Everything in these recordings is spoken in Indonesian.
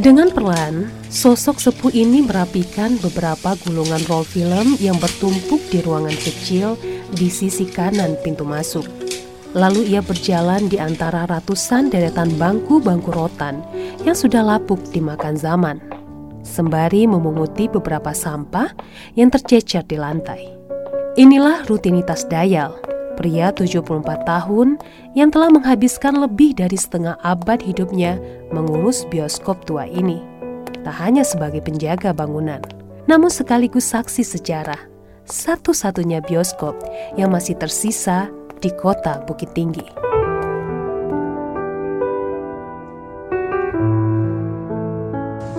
Dengan perlahan, sosok sepuh ini merapikan beberapa gulungan roll film yang bertumpuk di ruangan kecil di sisi kanan pintu masuk. Lalu ia berjalan di antara ratusan deretan bangku-bangku rotan yang sudah lapuk dimakan zaman, sembari memunguti beberapa sampah yang tercecer di lantai. Inilah rutinitas Dayal, pria 74 tahun yang telah menghabiskan lebih dari setengah abad hidupnya mengurus bioskop tua ini. Tak hanya sebagai penjaga bangunan, namun sekaligus saksi sejarah, satu-satunya bioskop yang masih tersisa di kota Bukit Tinggi.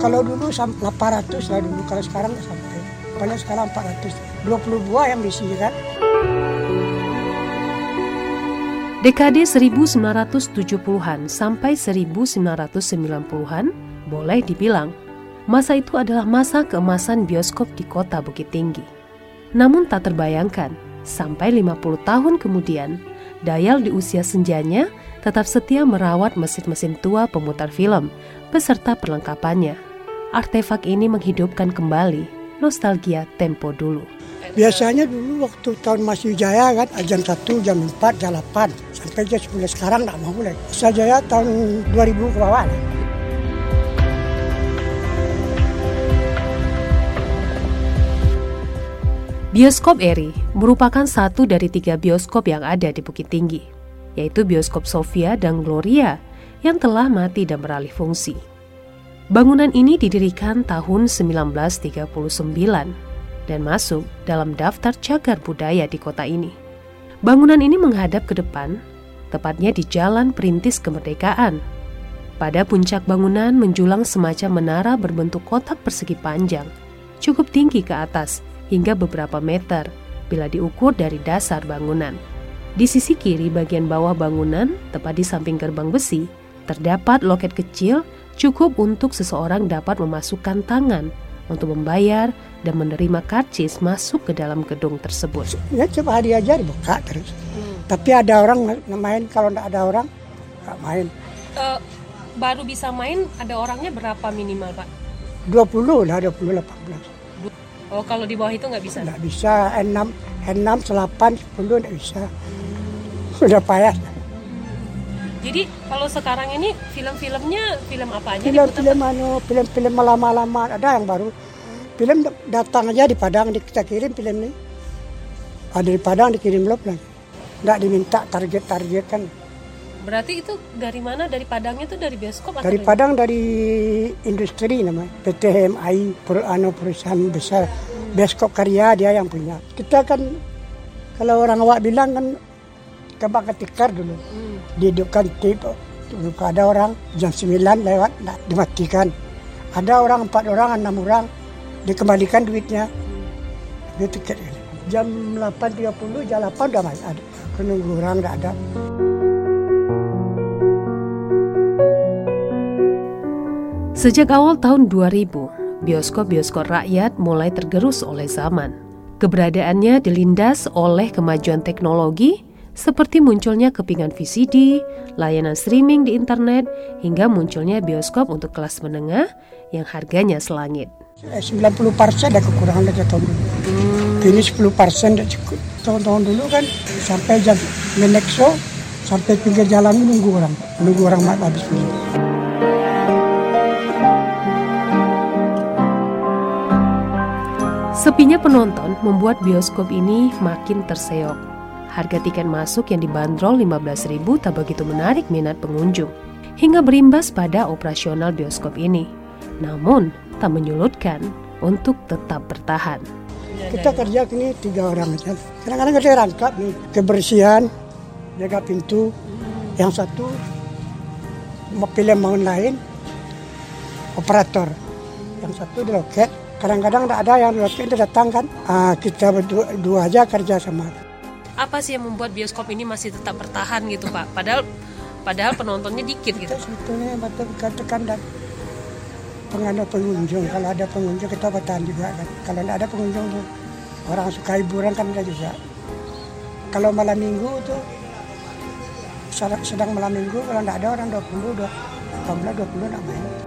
Kalau dulu 800 lah dulu, kalau sekarang sampai. Paling sekarang 400. 20 buah yang diisi kan. Dekade 1970-an sampai 1990-an boleh dibilang masa itu adalah masa keemasan bioskop di kota Bukit Tinggi. Namun tak terbayangkan, sampai 50 tahun kemudian, Dayal di usia senjanya tetap setia merawat mesin-mesin tua pemutar film beserta perlengkapannya. Artefak ini menghidupkan kembali nostalgia tempo dulu. Biasanya dulu waktu tahun masih jaya kan jam 1, jam 4, jam 8 sampai jam 10 sekarang nggak mau lagi. Saya jaya tahun 2000 ke bawah. Bioskop Eri merupakan satu dari tiga bioskop yang ada di Bukit Tinggi, yaitu Bioskop Sofia dan Gloria yang telah mati dan beralih fungsi. Bangunan ini didirikan tahun 1939 dan masuk dalam daftar cagar budaya di kota ini. Bangunan ini menghadap ke depan, tepatnya di Jalan Perintis Kemerdekaan. Pada puncak bangunan menjulang semacam menara berbentuk kotak persegi panjang, cukup tinggi ke atas hingga beberapa meter bila diukur dari dasar bangunan. Di sisi kiri bagian bawah bangunan, tepat di samping gerbang besi, terdapat loket kecil cukup untuk seseorang dapat memasukkan tangan untuk membayar dan menerima karcis masuk ke dalam gedung tersebut. Ya coba hari aja dibuka terus. Hmm. Tapi ada orang main, kalau tidak ada orang nggak main. Uh, baru bisa main ada orangnya berapa minimal Pak? 20 lah, 20, 18. Oh kalau di bawah itu nggak bisa? Nggak bisa, N6, N6, 8, 10 nggak bisa. Hmm. Sudah payah. Jadi kalau sekarang ini film-filmnya film apa aja? Film-film anu, film-film lama-lama ada yang baru. Film datang aja di Padang kita kirim film ini. Ada di Padang dikirim loh lagi. Nggak diminta target-target kan. Berarti itu dari mana? Dari Padangnya itu dari bioskop atau dari Padang dari industri namanya. PT HMI per, anu, perusahaan besar. Bioskop karya dia yang punya. Kita kan kalau orang awak bilang kan kebak ketikar dulu. Hmm. Dihidupkan tip. Ada orang jam 9 lewat dimatikan. Ada orang empat orang, enam orang dikembalikan duitnya. Itu tiket. Jam 8.30, jam 8 udah masih ada. Kenunggu orang tidak ada. Sejak awal tahun 2000, bioskop-bioskop rakyat mulai tergerus oleh zaman. Keberadaannya dilindas oleh kemajuan teknologi seperti munculnya kepingan VCD, layanan streaming di internet, hingga munculnya bioskop untuk kelas menengah yang harganya selangit. 90 eh, persen ada kekurangan dari tahun dulu. Hmm. Ini 10 persen cukup. Tahun-tahun dulu kan sampai jam menekso sampai pinggir jalan menunggu orang, menunggu orang habis film. Sepinya penonton membuat bioskop ini makin terseok. Harga tiket masuk yang dibanderol 15.000 tak begitu menarik minat pengunjung, hingga berimbas pada operasional bioskop ini. Namun, tak menyulutkan untuk tetap bertahan. Kita kerja ini tiga orang. Kadang-kadang kita rangkap nih, kebersihan, jaga pintu. Yang satu, pilih mau lain, operator. Yang satu di loket, kadang-kadang tidak ada yang itu datang kan uh, kita berdua dua aja kerja sama apa sih yang membuat bioskop ini masih tetap bertahan gitu pak padahal padahal penontonnya dikit gitu sebetulnya betul katakan dan pengadaan pengunjung kalau ada pengunjung kita bertahan juga kan kalau tidak ada pengunjung orang suka hiburan kan enggak juga. Kalau malam minggu tuh sedang malam minggu kalau enggak ada orang 20, 18, 20 enggak main.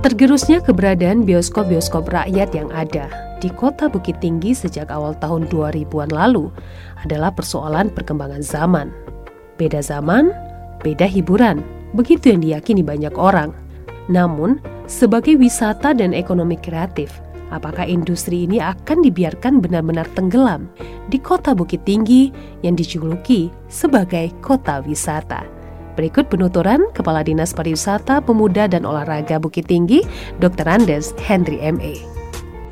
Tergerusnya keberadaan bioskop-bioskop rakyat yang ada di kota Bukit Tinggi sejak awal tahun 2000-an lalu adalah persoalan perkembangan zaman. Beda zaman, beda hiburan, begitu yang diyakini banyak orang. Namun, sebagai wisata dan ekonomi kreatif, apakah industri ini akan dibiarkan benar-benar tenggelam di kota Bukit Tinggi yang dijuluki sebagai kota wisata? Berikut penuturan Kepala Dinas Pariwisata, Pemuda dan Olahraga Bukit Tinggi, Dr. Andes Henry MA.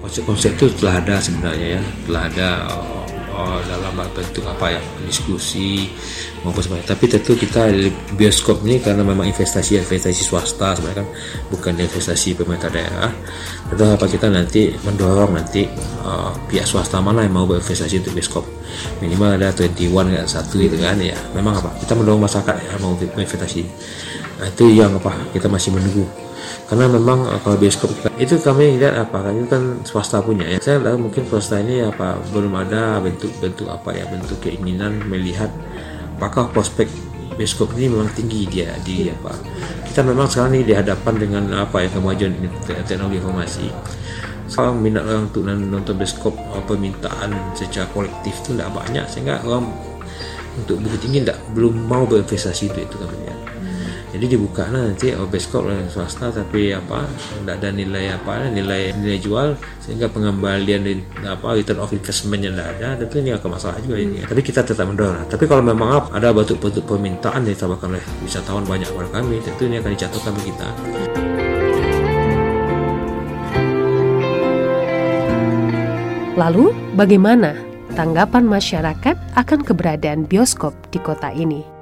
Konsep-konsep itu telah ada sebenarnya ya, telah ada oh, dalam bentuk apa ya diskusi maupun sebagainya. Tapi tentu kita bioskop ini karena memang investasi investasi swasta sebenarnya kan bukan investasi pemerintah daerah. Tentu apa kita nanti mendorong nanti uh, pihak swasta mana yang mau berinvestasi untuk bioskop minimal ada 21 nggak satu gitu kan ya memang apa kita mendorong masyarakat ya mau investasi nah, itu yang apa kita masih menunggu karena memang eh, kalau bioskop itu kami lihat apa itu kan swasta punya ya. Saya tahu mungkin swasta ini apa belum ada bentuk-bentuk apa ya bentuk keinginan melihat apakah prospek bioskop ini memang tinggi dia di apa. Kita memang sekarang ini dihadapan dengan apa ya kemajuan teknologi informasi. Sekarang minat orang untuk nonton bioskop permintaan secara kolektif itu tidak banyak. Sehingga orang untuk bukit tinggi tidak belum mau berinvestasi itu itu kan ya. Jadi dibuka lah nanti oh, bioskop oleh swasta tapi apa tidak ada nilai apa nilai nilai jual sehingga pengembalian di, apa return of investment yang tidak ada tentu ini akan masalah juga ini. Tapi kita tetap mendorong. Tapi kalau memang ada bentuk-bentuk permintaan yang ditawarkan oleh wisatawan banyak pada kami tentu ini akan dicatatkan bagi kita. Lalu, bagaimana tanggapan masyarakat akan keberadaan bioskop di kota ini?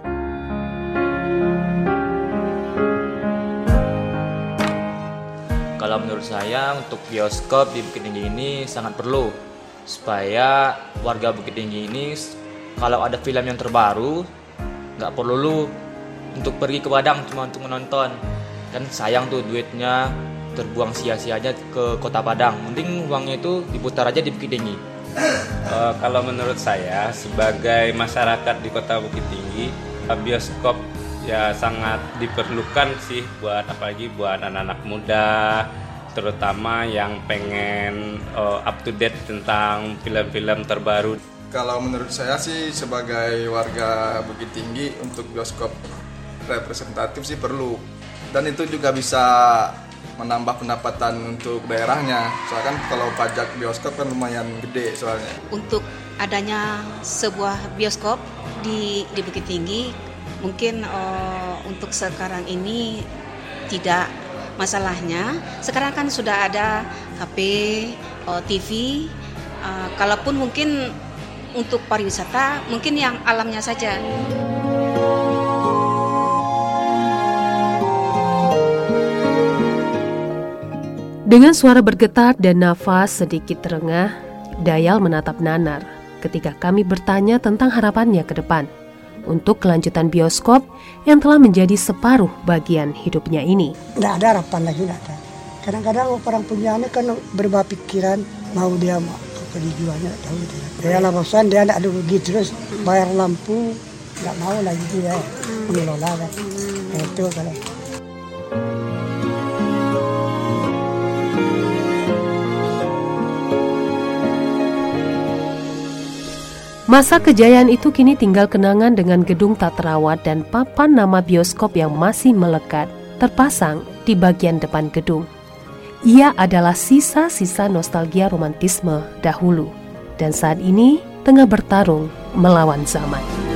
Menurut saya untuk bioskop di Bukit Tinggi ini sangat perlu supaya warga Bukit Tinggi ini kalau ada film yang terbaru nggak perlu lu untuk pergi ke Padang cuma untuk menonton kan sayang tuh duitnya terbuang sia-sia aja ke kota Padang. Mending uangnya itu diputar aja di Bukit Tinggi. Uh, kalau menurut saya sebagai masyarakat di kota Bukit Tinggi, bioskop ya sangat diperlukan sih buat apalagi buat anak-anak muda terutama yang pengen uh, up to date tentang film-film terbaru. Kalau menurut saya sih sebagai warga Bukit Tinggi untuk bioskop representatif sih perlu dan itu juga bisa menambah pendapatan untuk daerahnya. Soalnya kan kalau pajak bioskop kan lumayan gede soalnya. Untuk adanya sebuah bioskop di di Bukit Tinggi mungkin uh, untuk sekarang ini tidak masalahnya. Sekarang kan sudah ada HP, uh, TV. Uh, kalaupun mungkin untuk pariwisata mungkin yang alamnya saja. Dengan suara bergetar dan nafas sedikit terengah, Dayal menatap Nanar ketika kami bertanya tentang harapannya ke depan untuk kelanjutan bioskop yang telah menjadi separuh bagian hidupnya ini. Tidak ada harapan lagi, tidak ada. Kadang-kadang orang punya ini kan berubah pikiran mau dia mau apa dijualnya tidak tahu dia. Dia lah bosan dia tidak rugi terus bayar lampu tidak mau lagi dia mengelola kan. Nah, itu kalau Masa kejayaan itu kini tinggal kenangan dengan gedung tak terawat dan papan nama bioskop yang masih melekat terpasang di bagian depan gedung. Ia adalah sisa-sisa nostalgia romantisme dahulu dan saat ini tengah bertarung melawan zaman.